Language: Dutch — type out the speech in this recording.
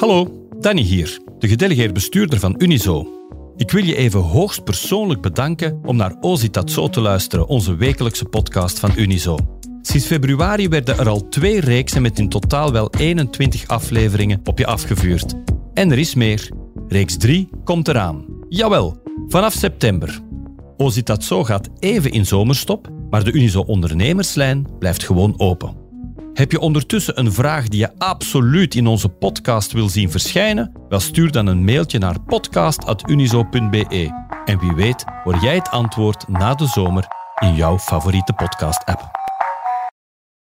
Hallo, Danny hier, de gedelegeerd bestuurder van Unizo. Ik wil je even hoogst persoonlijk bedanken om naar Ozitatso te luisteren, onze wekelijkse podcast van Unizo. Sinds februari werden er al twee reeksen met in totaal wel 21 afleveringen op je afgevuurd. En er is meer. Reeks 3 komt eraan. Jawel, vanaf september. Ozitatso gaat even in zomerstop, maar de Unizo ondernemerslijn blijft gewoon open. Heb je ondertussen een vraag die je absoluut in onze podcast wil zien verschijnen? Wel stuur dan een mailtje naar podcast.unizo.be. En wie weet hoor jij het antwoord na de zomer in jouw favoriete podcast-app.